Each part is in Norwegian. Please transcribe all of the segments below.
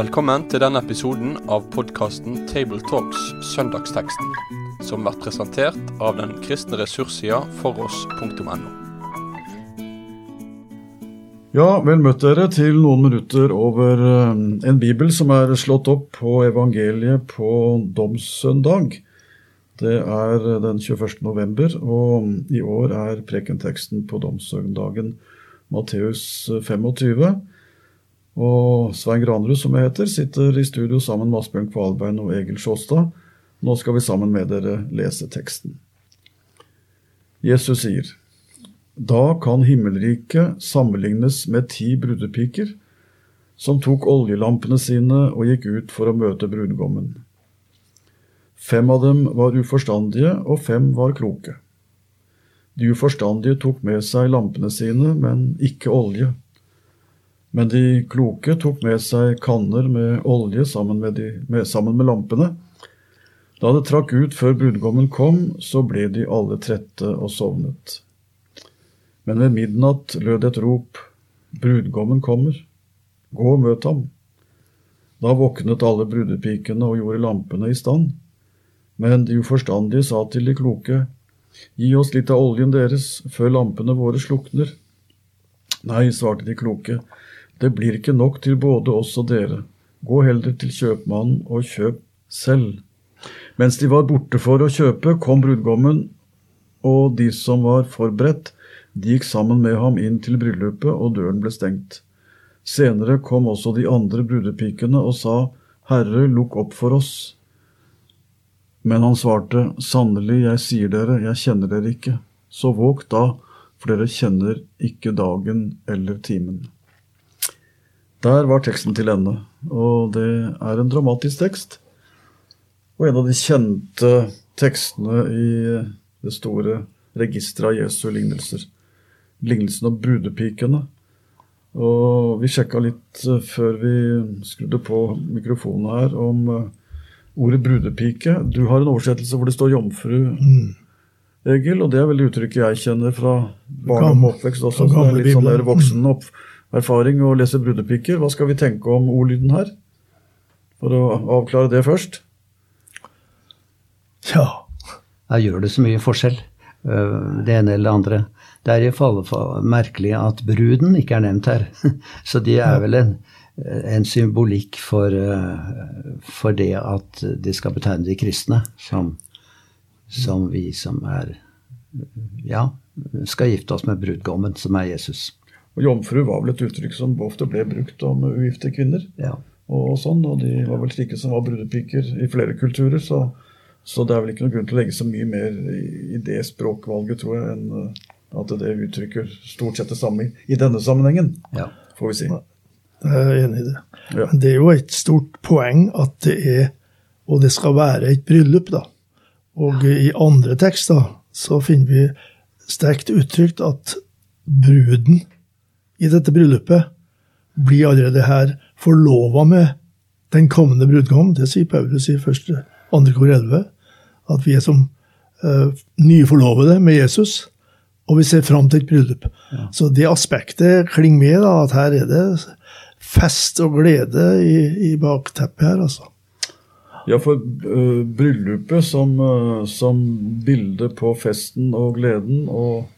Velkommen til denne episoden av podkasten Tabletalks Søndagsteksten, som blir presentert av den kristne ressurssida foross.no. Ja, vel møtt dere til noen minutter over eh, en bibel som er slått opp på evangeliet på domssøndag. Det er den 21. november, og i år er prekenteksten på domssøndagen Matteus 25. Og Svein Granrud, som jeg heter, sitter i studio sammen med Asbjørn Kvalbein og Egil Sjåstad. Nå skal vi sammen med dere lese teksten. Jesus sier, Da kan himmelriket sammenlignes med ti brudepiker som tok oljelampene sine og gikk ut for å møte brudgommen. Fem av dem var uforstandige, og fem var kloke. De uforstandige tok med seg lampene sine, men ikke olje. Men de kloke tok med seg kanner med olje sammen med, de, med, sammen med lampene. Da det trakk ut før brudgommen kom, så ble de alle trette og sovnet. Men ved midnatt lød et rop, brudgommen kommer, gå og møt ham. Da våknet alle brudepikene og gjorde lampene i stand. Men de uforstandige sa til de kloke, gi oss litt av oljen deres før lampene våre slukner. Nei, svarte de kloke, det blir ikke nok til både oss og dere. Gå heller til kjøpmannen og kjøp selv. Mens de var borte for å kjøpe, kom brudgommen, og de som var forberedt, de gikk sammen med ham inn til bryllupet, og døren ble stengt. Senere kom også de andre brudepikene og sa, Herre, lukk opp for oss. Men han svarte, Sannelig, jeg sier dere, jeg kjenner dere ikke. Så våg da, for dere kjenner ikke dagen eller timen. Der var teksten til ende, og det er en dramatisk tekst. Og en av de kjente tekstene i det store registeret av Jesu lignelser. Lignelsen om brudepikene. Og vi sjekka litt eh, før vi skrudde på mikrofonen her, om eh, ordet brudepike. Du har en oversettelse hvor det står jomfru, mm. Egil, og det er vel uttrykket jeg kjenner fra barndom og oppvekst også. Så det er litt sånn der voksen opp, erfaring å lese brudepiker. Hva skal vi tenke om ordlyden her? For å avklare det først. Ja. Jeg gjør det så mye forskjell, øh, det ene eller det andre. Det er i fall merkelig at bruden ikke er nevnt her. Så det er vel en, en symbolikk for, øh, for, det at de skal betegne de kristne som, som vi som er Ja, skal gifte oss med brudgommen, som er Jesus. Og Jomfru var vel et uttrykk som ofte ble brukt om ugifte kvinner. Ja. Og, sånn, og de var vel slike som var brudepiker i flere kulturer. Så, så, det er vel ikke noen grunn til å legge så mye mer i, det språkvalget, tror jeg, enn eh, at det uttrykker stort sett det samme i, denne sammenhengen, ja. får vi si. Jeg er enig i det. Ja. Men det er jo et stort poeng at det er Og det skal være et bryllup, da. Og i andre tekster så finner vi sterkt uttrykt at bruden i dette bryllupet blir allerede her forlova med den kommende brudgom. Det sier Paulus i 1. 2. kor 11. At vi er som uh, nyforlovede med Jesus, og vi ser fram til et bryllup. Ja. Så det aspektet klinger med, da, at her er det fest og glede i, i bakteppet her, altså. Ja, for uh, bryllupet som, uh, som bilde på festen og gleden og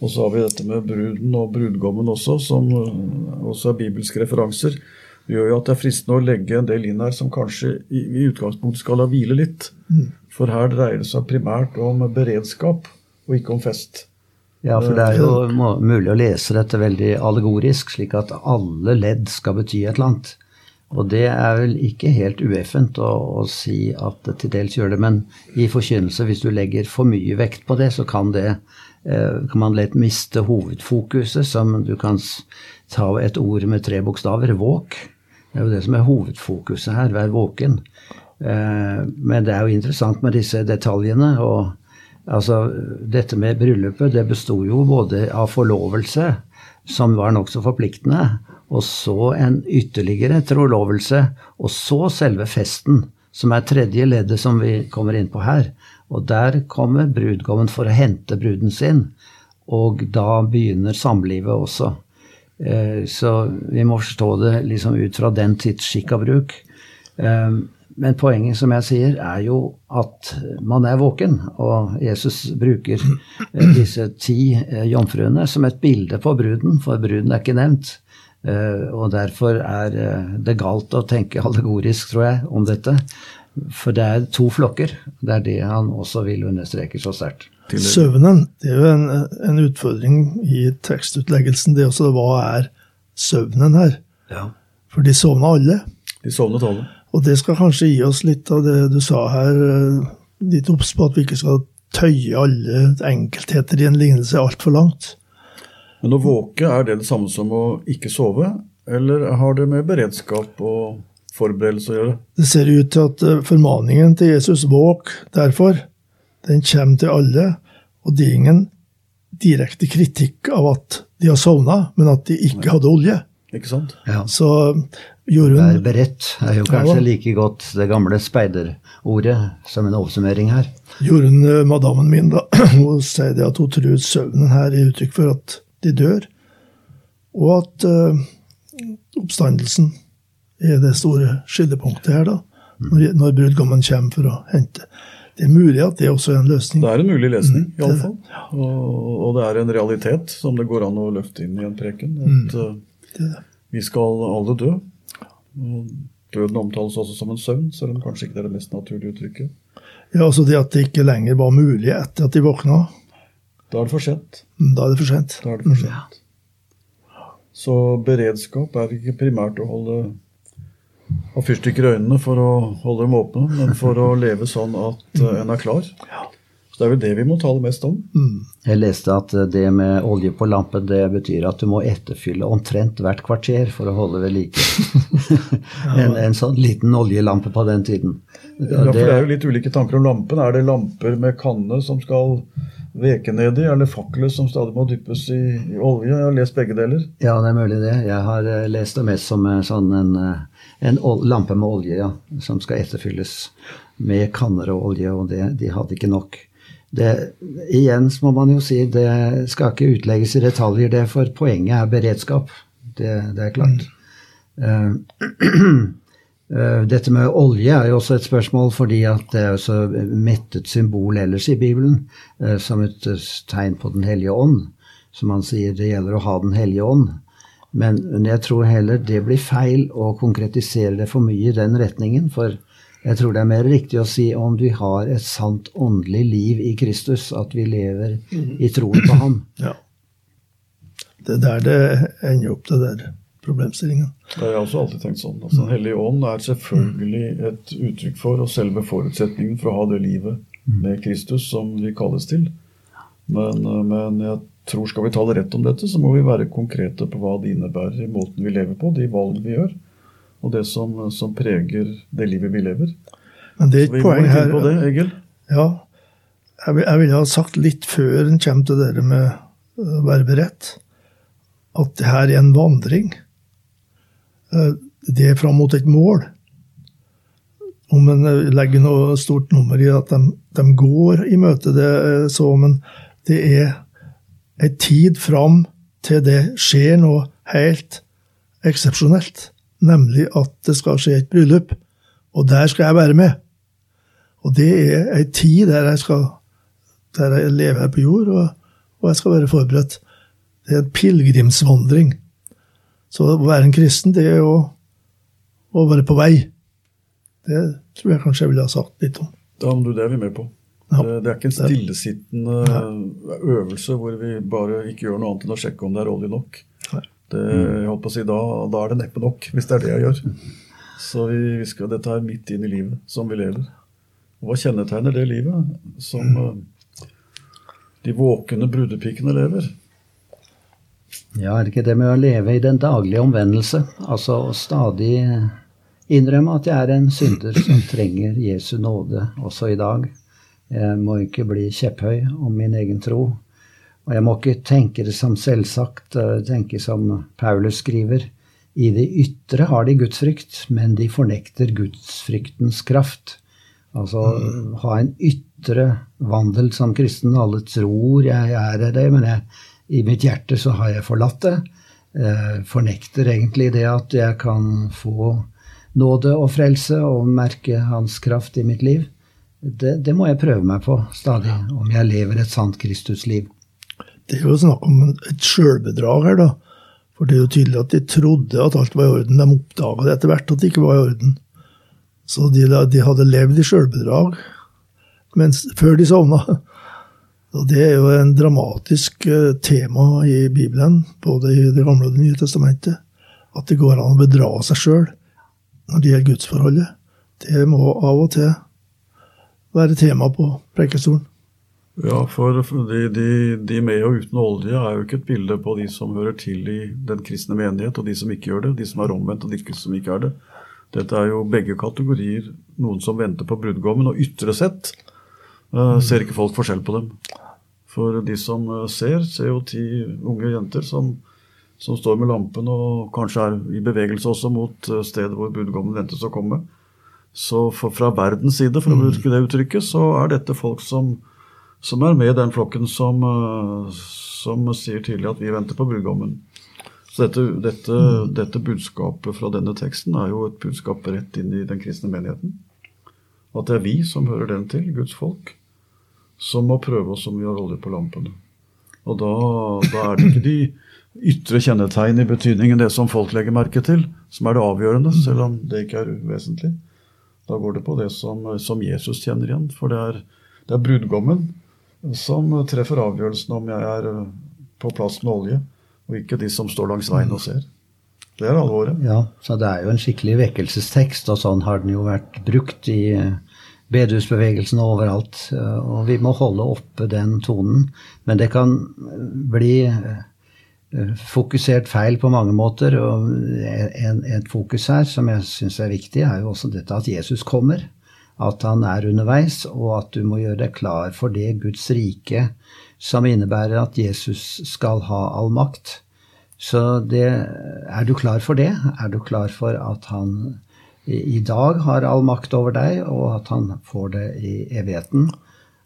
og så har vi dette med bruden og brudgommen også, som eh, også er bibelske referanser. Det gjør jo at det er fristende å legge en del inn her som kanskje i, i utgangspunktet skal la hvile litt. Mm. For her dreier det seg primært om beredskap, og ikke om fest. Ja, for det er jo eh, mulig å lese dette veldig allegorisk, slik at alle ledd skal bety et eller annet. Og det er vel ikke helt ueffent å, å, si at det til dels gjør det, men i forkynnelse, hvis du legger for mye vekt på det, så kan det Eh, kan man lett miste hovedfokuset, som du kan ta et ord med tre bokstaver, våk. Det er jo det som er hovedfokuset her, vær våken. Eh, men det er jo interessant med disse detaljene. og altså, Dette med bryllupet det besto jo både av forlovelse, som var nokså forpliktende, og så en ytterligere trolovelse, og så selve festen, som er tredje leddet som vi kommer inn på her. Og der kommer brudgommen for å hente bruden sin, og da begynner samlivet også. Eh, så vi må forstå det liksom ut fra den tids skikk av bruk. Eh, men poenget, som jeg sier, er jo at man er våken. Og Jesus bruker eh, disse ti jomfruene som et bilde på bruden, for bruden er ikke nevnt. Og derfor er det galt å tenke allegorisk, tror jeg, om dette. For det er to flokker. Det er det han også vil understreke så sterkt. Søvnen det er jo en, en, utfordring i tekstutleggelsen. Det også, hva er søvnen her? Ja. For de sovna alle. De sovnet alle. Og det skal kanskje gi oss litt av det du sa her, eh, litt obs på at vi ikke skal tøye alle enkeltheter i en lignelse altfor langt. Men å våke, er det det samme som å ikke sove, eller har det med beredskap og forberedelse å gjøre? Det ser ut til at eh, formaningen til Jesus 'våk', derfor, den kommer til alle, og det er ingen direkte kritikk av at de har sovna, men at de ikke hadde olje. Ikke sant? Ja. Så Jorunn Vær beredt er jo kanskje ja. like godt det gamle speiderordet som en oppsummering her. Jorunn, eh, madammen min, da, hun sier det at hun tror søvnen her er uttrykk for at de dør, og at uh, oppstandelsen er det store skillepunktet her, da. Når, når brudgommen kommer for å hente. Det er mulig at det også er en løsning. Det er en mulig løsning, mm, iallfall. Ja. Og, og det er en realitet som det går an å løfte inn i en preken. At mm. uh, vi skal alle dø. Og døden omtales også som en søvn, selv om kanskje ikke det er det mest naturlige uttrykket. Ja, altså det at det ikke lenger var mulig etter at de våkna. Da er det for sent. Mm, da er det for sent. Da er det for sent. Så beredskap er ikke primært å holde ha fyrstikker i øynene for å holde dem åpne, men for å leve sånn at uh, en er klar. Så Det er vel det vi må tale mest om. Mm. Jeg leste at det med olje på lampen det betyr at du må etterfylle omtrent hvert kvarter for å holde ved like. en, en, sånn liten oljelampe på den tiden. Ja, for Det er jo litt ulike tanker om lampen. Er det lamper med kanne som skal nedi, eller fakler som stadig må dyppes i, i, olje? Jeg har lest begge deler. Ja, det er mulig det. Jeg har eh, lest det mest som sånn en, eh, en lampe med olje, ja, som skal etterfylles med kanner og olje, og det, de hadde ikke nok. Det, igjen må man jo si det skal ikke utlegges i detaljer, det, for poenget er beredskap. Det, det er klart. Mm. Uh, Eh, dette med olje er jo også et spørsmål fordi at det er så mettet symbol ellers i Bibelen, eh, som et eh, tegn på Den hellige ånd. Som han sier det gjelder å ha Den hellige ånd. Men jeg tror heller det blir feil å konkretisere det for mye i den retningen. For jeg tror det er mer riktig å si om vi har et sant åndelig liv i Kristus, at vi lever i troen på Ham. Ja. Det er der det ender opp, det der problemstillingen. Det har jeg også alltid tenkt sånn. Altså, Den hellige ånd er selvfølgelig et uttrykk for og selve forutsetningen for å ha det livet med Kristus som vi kalles til. Men, eh, men jeg tror skal vi tale rett om dette, så må vi være konkrete på hva det innebærer i måten vi lever på, de valg vi gjør, og det som, som preger det livet vi lever. Men det er et poeng her. På det, Egil. Ja, jeg, jeg ville ha sagt litt før en kommer til dere med å være beredt, at det her er en vandring. Eh, det er fram mot et mål. Om en eh, legger noe stort nummer i at de, de går i møte, det eh, så, men det er ei tid fram til det skjer noe helt eksepsjonelt. Nemlig at det skal skje et bryllup. Og der skal jeg være med. Og det er ei tid der jeg skal der jeg lever her på jord, og, og jeg skal være forberedt. Det er en pilegrimsvandring. Så å være en kristen, det er å, å være på vei. Det tror jeg kanskje jeg ville ha sagt litt om. Ja, men du, Det er vi med på. Ja, det, det, er ikke en stillesittende ja. øvelse hvor vi bare ikke gjør noe annet enn å sjekke om det er olje nok. Det, jeg holdt på å si, da, da er det neppe nok, hvis det er det jeg gjør. Så vi, vi skal, dette er midt inn i livet som vi lever. hva kjennetegner det livet som mm. de våkne brudepikene lever? Ja, er det ikke det med å leve i den daglige omvendelse? Altså å stadig innrømme at jeg er en synder som trenger Jesu nåde også i dag. Jeg må ikke bli kjepphøy om min egen tro. Og jeg må ikke tenke det som selvsagt, eh, tenke som Paulus skriver. I det ytre har de gudsfrykt, men de fornekter gudsfryktens kraft. Altså ha en ytre vandel som kristen. Alle tror jeg er det, men jeg i mitt hjerte så har jeg forlatt det. eh, fornekter egentlig det at jeg kan få nåde og frelse og merke Hans kraft i mitt liv. Det, det må jeg prøve meg på stadig, om jeg lever et sant Kristusliv. Det er jo snakk om et sjølbedrag her, da. For det er jo tydelig at de trodde at alt var i orden. De oppdaga det etter hvert at det ikke var i orden. Så de, de hadde levd i sjølbedrag før de sovna. Og det er jo en dramatisk eh, tema i Bibelen, både i Det gamle og Det nye testamentet. At det går an å bedra seg sjøl når det gjelder gudsforholdet. Det må av og til være tema på prekestolen. Ja, for de, de, de, med og uten olje er jo ikke et bilde på de som hører til i den kristne menighet, og de som ikke gjør det. De som er omvendt, og de som ikke er det. Dette er jo begge kategorier. Noen som venter på brudgommen, og ytre sett uh, ser ikke folk forskjell på dem. For de som uh, ser, ser jo ti unge jenter som, som, står med lampen og kanskje er i bevegelse også mot uh, stedet hvor brudgommen ventes å komme. Så for, fra verdens side, for å bruke det uttrykket, så er dette folk som som er med i den flokken som, eh, som sier tydelig at vi venter på brudgommen. Så dette, dette, mm. dette, budskapet fra denne teksten er jo et budskap rett inn i den kristne menigheten. At det er vi som hører den til, Guds folk, som må prøve oss om vi har olje på lampene. Og da, da, er det ikke de ytre kjennetegn i betydningen det som folk legger merke til, som er det avgjørende, selv om det ikke er uvesentlig. Da går det på det som, som Jesus kjenner igjen. For det er, det er brudgommen som treffer avgjørelsen om jeg er eh, på plass med olje, og ikke de som står langs veien og ser. Det er alvoret. Ja, så det er jo en skikkelig vekkelsestekst, og sånn har den jo vært brukt i eh, bedehusbevegelsen overalt. Eh, og vi må holde oppe den tonen. Men det kan bli fokusert feil på mange måter. Og et fokus her som jeg syns er viktig, er jo også dette at Jesus kommer at han er underveis, og at du må gjøre deg klar for det Guds rike som innebærer at Jesus skal ha all makt. Så det, er du klar for det? Er du klar for at han i dag har all makt over deg, og at han får det i evigheten?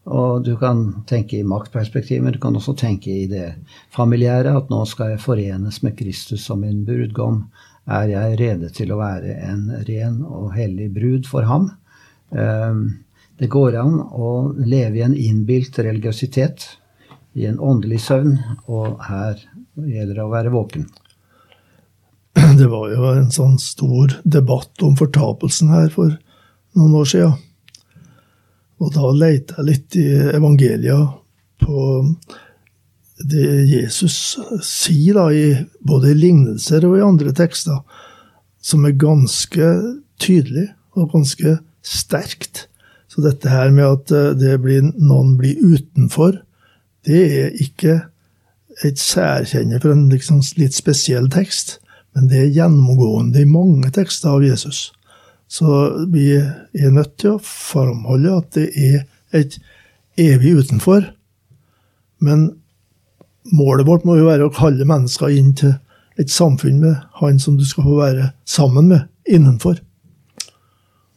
Og du kan tenke i maktperspektiv, men du kan også tenke i det familiære, at nå skal jeg forenes med Kristus som min brudgom. Er jeg rede til å være en ren og hellig brud for ham? Ehm, det går an å leve i en innbilt religiøsitet, i en åndelig søvn, og her gjelder det å være våken. Det var jo en sånn stor debatt om fortapelsen her for noen år siden. Og da leita jeg litt i evangelia på det Jesus sier, da, i, både i lignelser og i andre tekster, som er ganske tydelig og ganske sterkt. Så dette her med at eh, blir, noen blir utenfor, det er ikke et særkjenne for en liksom litt spesiell tekst, men det er gjennomgående i mange tekster av Jesus. Så vi er nødt til å framholde at det er et evig utenfor. Men målet vårt må jo være å kalle mennesker inn til et samfunn med han som du skal få være sammen med innenfor.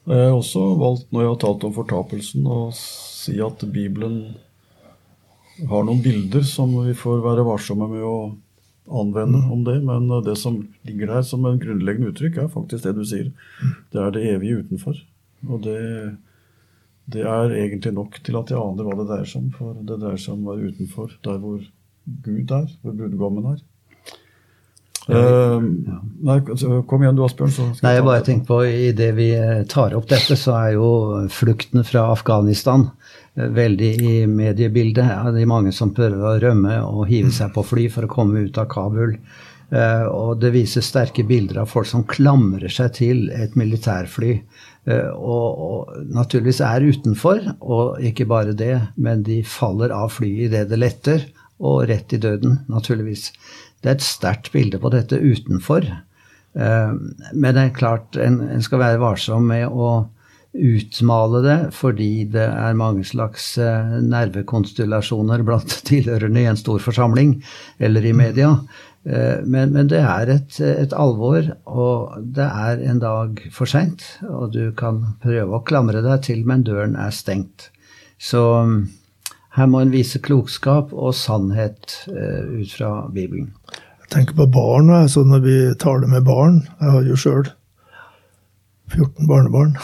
Jeg har også valgt, når jeg har talt om fortapelsen, å si at Bibelen har noen bilder som vi får være varsomme med å anvende om det. Men det som ligger der som en grunnleggende uttrykk, er faktisk det du sier. Det er det evige utenfor. Og det, det er egentlig nok til at jeg aner hva det dreier seg om. For det dreier seg om å være utenfor der hvor Gud er, hvor brudgommen er. Uh, nei, kom igjen du, Asbjørn. Så nei, jeg bare tenker på I det vi eh, tar opp dette, så er jo flukten fra Afghanistan eh, veldig i mediebildet. Det er mange som prøver å rømme og hive seg på fly for å komme ut av Kabul. Uh, og det viser sterke bilder av folk som klamrer seg til et militærfly. Uh, og, og, naturligvis er utenfor, og ikke bare det, men de faller av flyet idet det letter, og rett i døden, naturligvis. Det er et sterkt bilde på dette utenfor. Eh, men det er klart en, skal være varsom med å utmale det, fordi det er mange slags eh, nervekonstellasjoner blant tilhørende i en stor forsamling eller i media. Eh, men, men det er et, et, alvor, og det er en dag for seint. Og du kan prøve å klamre deg til, men døren er stengt. Så her må en vise klokskap og sannhet ut fra Bibelen. Jeg tenker på barn, altså når vi taler med barn Jeg har jo sjøl 14 barnebarn.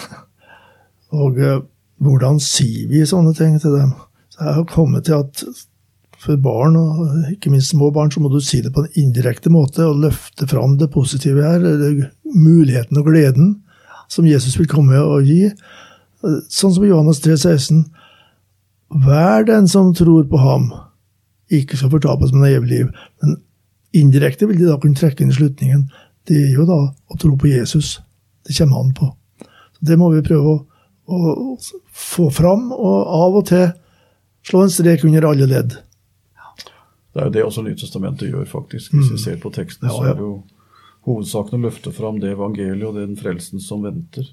Og eh, hvordan sier vi sånne ting til dem? Så jeg har kommet til at for barn, og ikke minst små barn, så må du si det på en indirekte måte og løfte fram det positive her, eller muligheten og gleden som Jesus vil komme og gi. Sånn som Johannes 3, 16. Hver den som tror på ham, ikke skal fortapes, med har evig liv. Men indirekte vil de da kunne trekke inn i slutningen. Det er jo da å tro på Jesus. Det kommer han på. Så Det må vi prøve å, å få fram, og av og til slå en strek under alle ledd. Det er jo det også Nytestamentet gjør, faktisk. Hvis vi mm. ser på teksten, så er det jo hovedsaken å løfte fram det evangeliet og den frelsen som venter.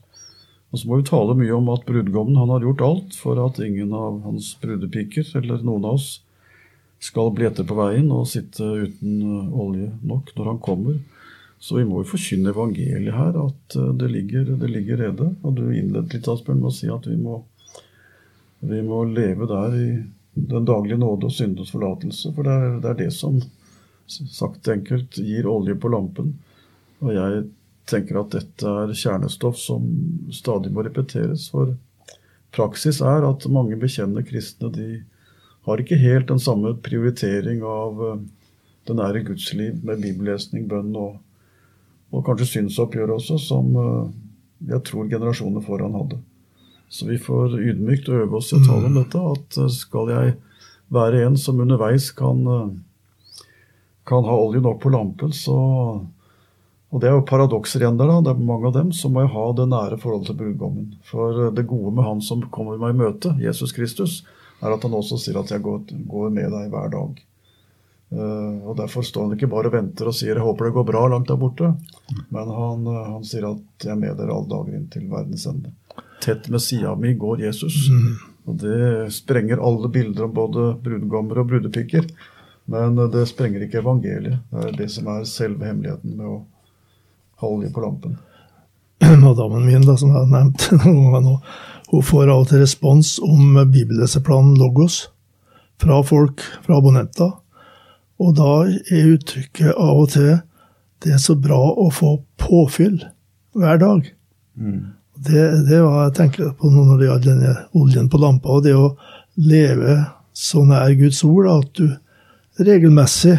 Og så må vi tale mye om at brudgommen han har gjort alt for at ingen av hans brudepiker, eller noen av oss, skal bli etter på veien og sitte uten eh, olje nok når han kommer. Så vi må jo forkynne evangeliet her, at eh, det ligger, det ligger rede. Og du innledet litt, Asbjørn, med å si at vi må, vi må leve der i den daglige nåde og syndens forlatelse. For det er, det er, det som, sagt enkelt, gir olje på lampen. Og jeg tenker at dette er kjernestoff som stadig må repeteres. For praksis er at mange bekjennende kristne de har ikke helt den samme prioritering av eh, det nære gudsliv med bibellesning, bønn og, og kanskje synsoppgjør også, som eh, jeg tror generasjoner foran hadde. Så vi får ydmykt øve oss i å tale om mm. dette. At eh, skal jeg være en som underveis kan, kan ha olje nok på lampen, så Og det er jo paradokser igjen der, da. Det er mange av dem. som må ha det nære forholdet til brudgommen. For eh, det gode med han som kommer meg i møte, Jesus Kristus, er at han også sier at jeg går, med deg hver dag. Uh, og Derfor står han ikke bare og venter og sier 'jeg håper det går bra' langt der borte. Men han, han sier at 'jeg er med dere alle dager inn til verdens ende' tett med sida mi går Jesus. Mm. Og det sprenger alle bilder om både brudgommer og brudepiker. Men det sprenger ikke evangeliet. Det er det som er selve hemmeligheten med å ha olje på lampen. Madammen min, da, som jeg har nevnt noen ganger nå, hun får av og til respons om bibelleseplanen Logos fra folk, fra abonnenter. Og da er uttrykket av og til 'det er så bra å få påfyll hver dag'. Mm. Det, det var jeg tenker på når det gjaldt denne oljen på lampa, og det å leve så nær Guds ord at du regelmessig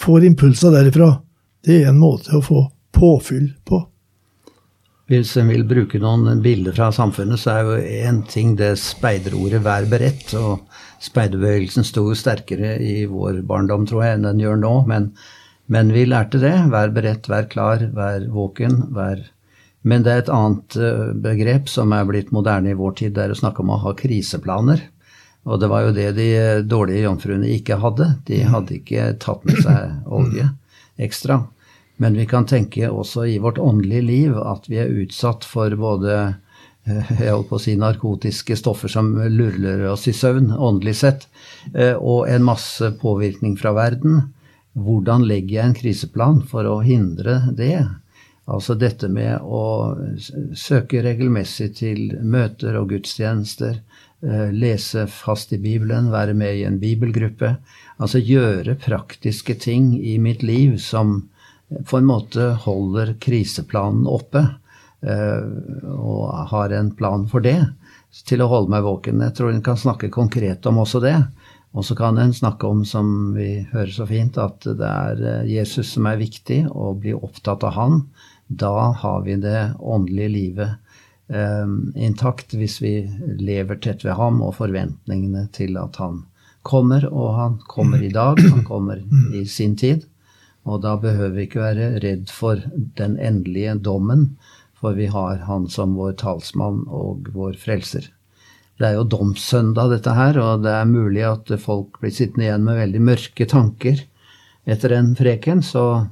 får impulser derifra. Det er en måte å få påfyll på. Hvis en vil bruke noen bilder fra samfunnet, så er jo én ting det speiderordet 'vær beredt'. Og speiderbevegelsen sto sterkere i vår barndom, tror jeg, enn den gjør nå. Men, men vi lærte det. Vær beredt, vær klar, vær våken, vær men det er et annet eh, begrep som er blitt moderne i vår tid, det er å snakke om å ha kriseplaner. Og det var jo det de eh, dårlige jomfruene ikke hadde. De hadde ikke tatt med seg olje ekstra. Men vi kan tenke også i vårt åndelige liv at vi er utsatt for både eh, jeg holdt på å si narkotiske stoffer som lurler oss i søvn, åndelig sett, og en masse påvirkning fra verden. Hvordan legger jeg en kriseplan for å hindre det? Altså dette med å søke regelmessig til møter og gudstjenester, eh, lese fast i Bibelen, være med i en bibelgruppe. Altså gjøre praktiske ting i mitt liv som på en måte holder kriseplanen oppe. Eh, og har en plan for det, til å holde meg våken. Jeg tror en kan snakke konkret om også det. Og så kan en snakke om, som vi hører så fint, at det er eh, Jesus som er viktig, og bli opptatt av han da har vi det åndelige livet eh, intakt hvis vi lever tett ved ham og forventningene til at han kommer. Og han kommer i dag, han kommer i sin tid. Og da behøver vi ikke være redd for den endelige dommen, for vi har han som vår talsmann og vår frelser. Det er jo domssøndag, dette her, og det er mulig at folk blir sittende igjen med veldig mørke tanker etter en preken, så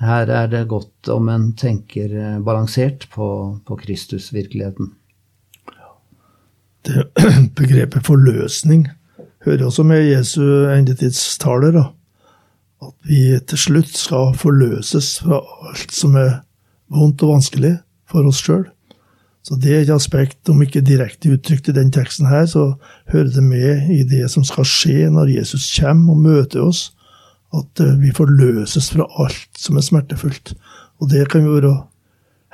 her er det godt om en tenker eh, balansert på, på Kristus-virkeligheten. Det begrepet forløsning hører også med Jesu endetidstaler. da. At vi til slutt skal forløses fra alt som er vondt og vanskelig for oss sjøl. Så det er et aspekt, om ikke direkte uttrykt i den teksten her, så hører det med i det som skal skje når Jesus kommer og møter oss At eh, vi forløses fra alt som er smertefullt. Og det kan vi være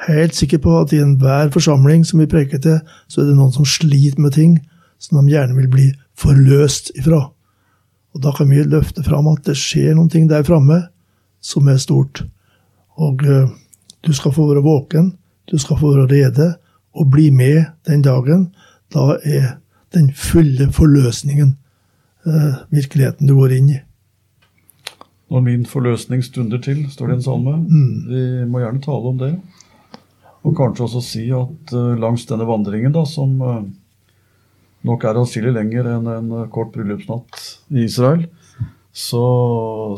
helt sikre på at i enhver forsamling som vi preker til, så er det noen som sliter med ting som de gjerne vil bli forløst ifra. Og da kan vi løfte fram at det skjer noen ting der framme som er stort. Og uh, du skal få være våken, du skal få være rede, og bli med den dagen. Da er den fulle forløsningen uh, virkeligheten du går inn i. Når min forløsning stunder til, står det en salme. Mm. Vi må gjerne tale om det. Og kanskje også si at uh, langs denne vandringen, da, som nok er atskillig lenger enn en kort bryllupsnatt i Israel, så,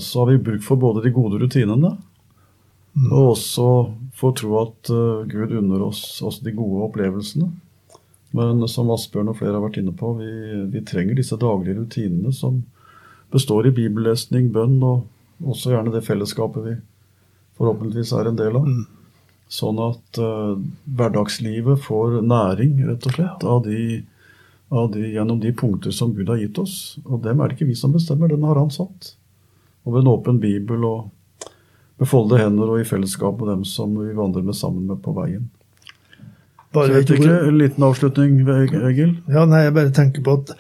så, har vi bruk for både de gode rutinene mm. og også for å tro at uh, Gud unner oss også de gode opplevelsene. Men som Asbjørn og flere har vært inne på, vi, vi trenger disse daglige rutinene som består i bibellesning, bønn og også gjerne det fellesskapet vi forhåpentligvis er en del av. Mm. Sånn at uh, hverdagslivet får næring, rett og slett, av de, de, gjennom de punkter som Gud har gitt oss. Og dem er det ikke vi som bestemmer, den har han satt. Og ved en åpen bibel og med foldede hender og i fellesskap med dem som vi vandrer med sammen med på veien. Bare Så vet ikke, En liten avslutning, Egil? Ja, nei, Jeg bare tenker på at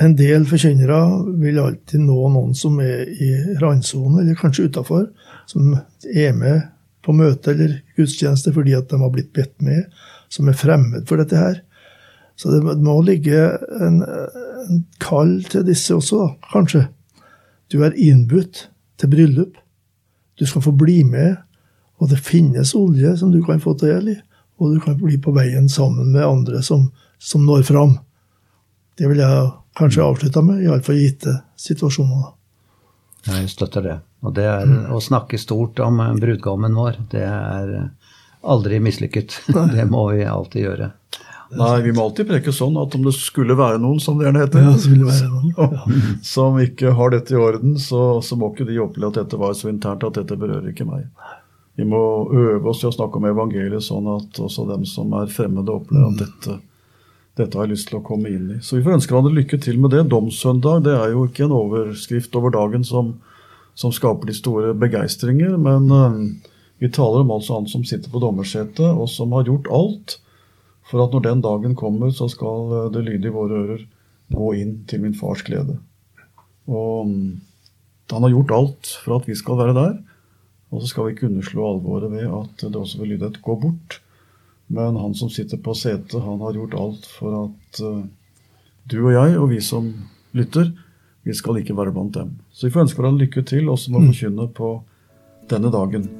en del forkynnere vil alltid nå noen som er i randsonen, eller kanskje utafor, som er med på møte eller gudstjeneste fordi at de har blitt bedt med, som er fremmed for dette her. Så det må ligge en, en kall til disse også, da, kanskje. Du er innbudt til bryllup. Du skal få bli med, og det finnes olje som du kan få ta del i. Og du kan bli på veien sammen med andre som, som når fram. Det vil jeg kanskje avslutte med, iallfall i gitte situasjoner. Jeg støtter det. Og det er mm. å snakke stort om brudgommen vår. Det er aldri mislykket. Det må vi alltid gjøre. Nei, vi må alltid preke sånn at om det skulle være noen, som det gjerne heter, ja, ja. som ikke har dette i orden, så, så, må ikke de oppleve at dette var så internt at dette berører ikke meg. Vi må øve oss i å snakke om evangeliet sånn at også dem som er fremmede, opplever at mm. dette, dette har jeg lyst til å komme inn i. Så vi får ønske hverandre lykke til med det. Domssøndag det er jo ikke en overskrift over dagen som som skaper de store begeistringer. Men uh, vi taler om altså han som sitter på dommersetet, og som har gjort alt for at når den dagen kommer, så skal uh, det lyde i våre ører gå inn til min fars glede. Og um, han har gjort alt for at vi skal være der. Og så skal vi ikke underslå alvoret ved at det også vil lyde et 'gå bort'. Men han som sitter på setet, han har gjort alt for at uh, du og jeg, og vi som lytter, vi skal ikke være blant dem. Så vi får ønske hverandre lykke til, også med å mm. forkynne på denne dagen.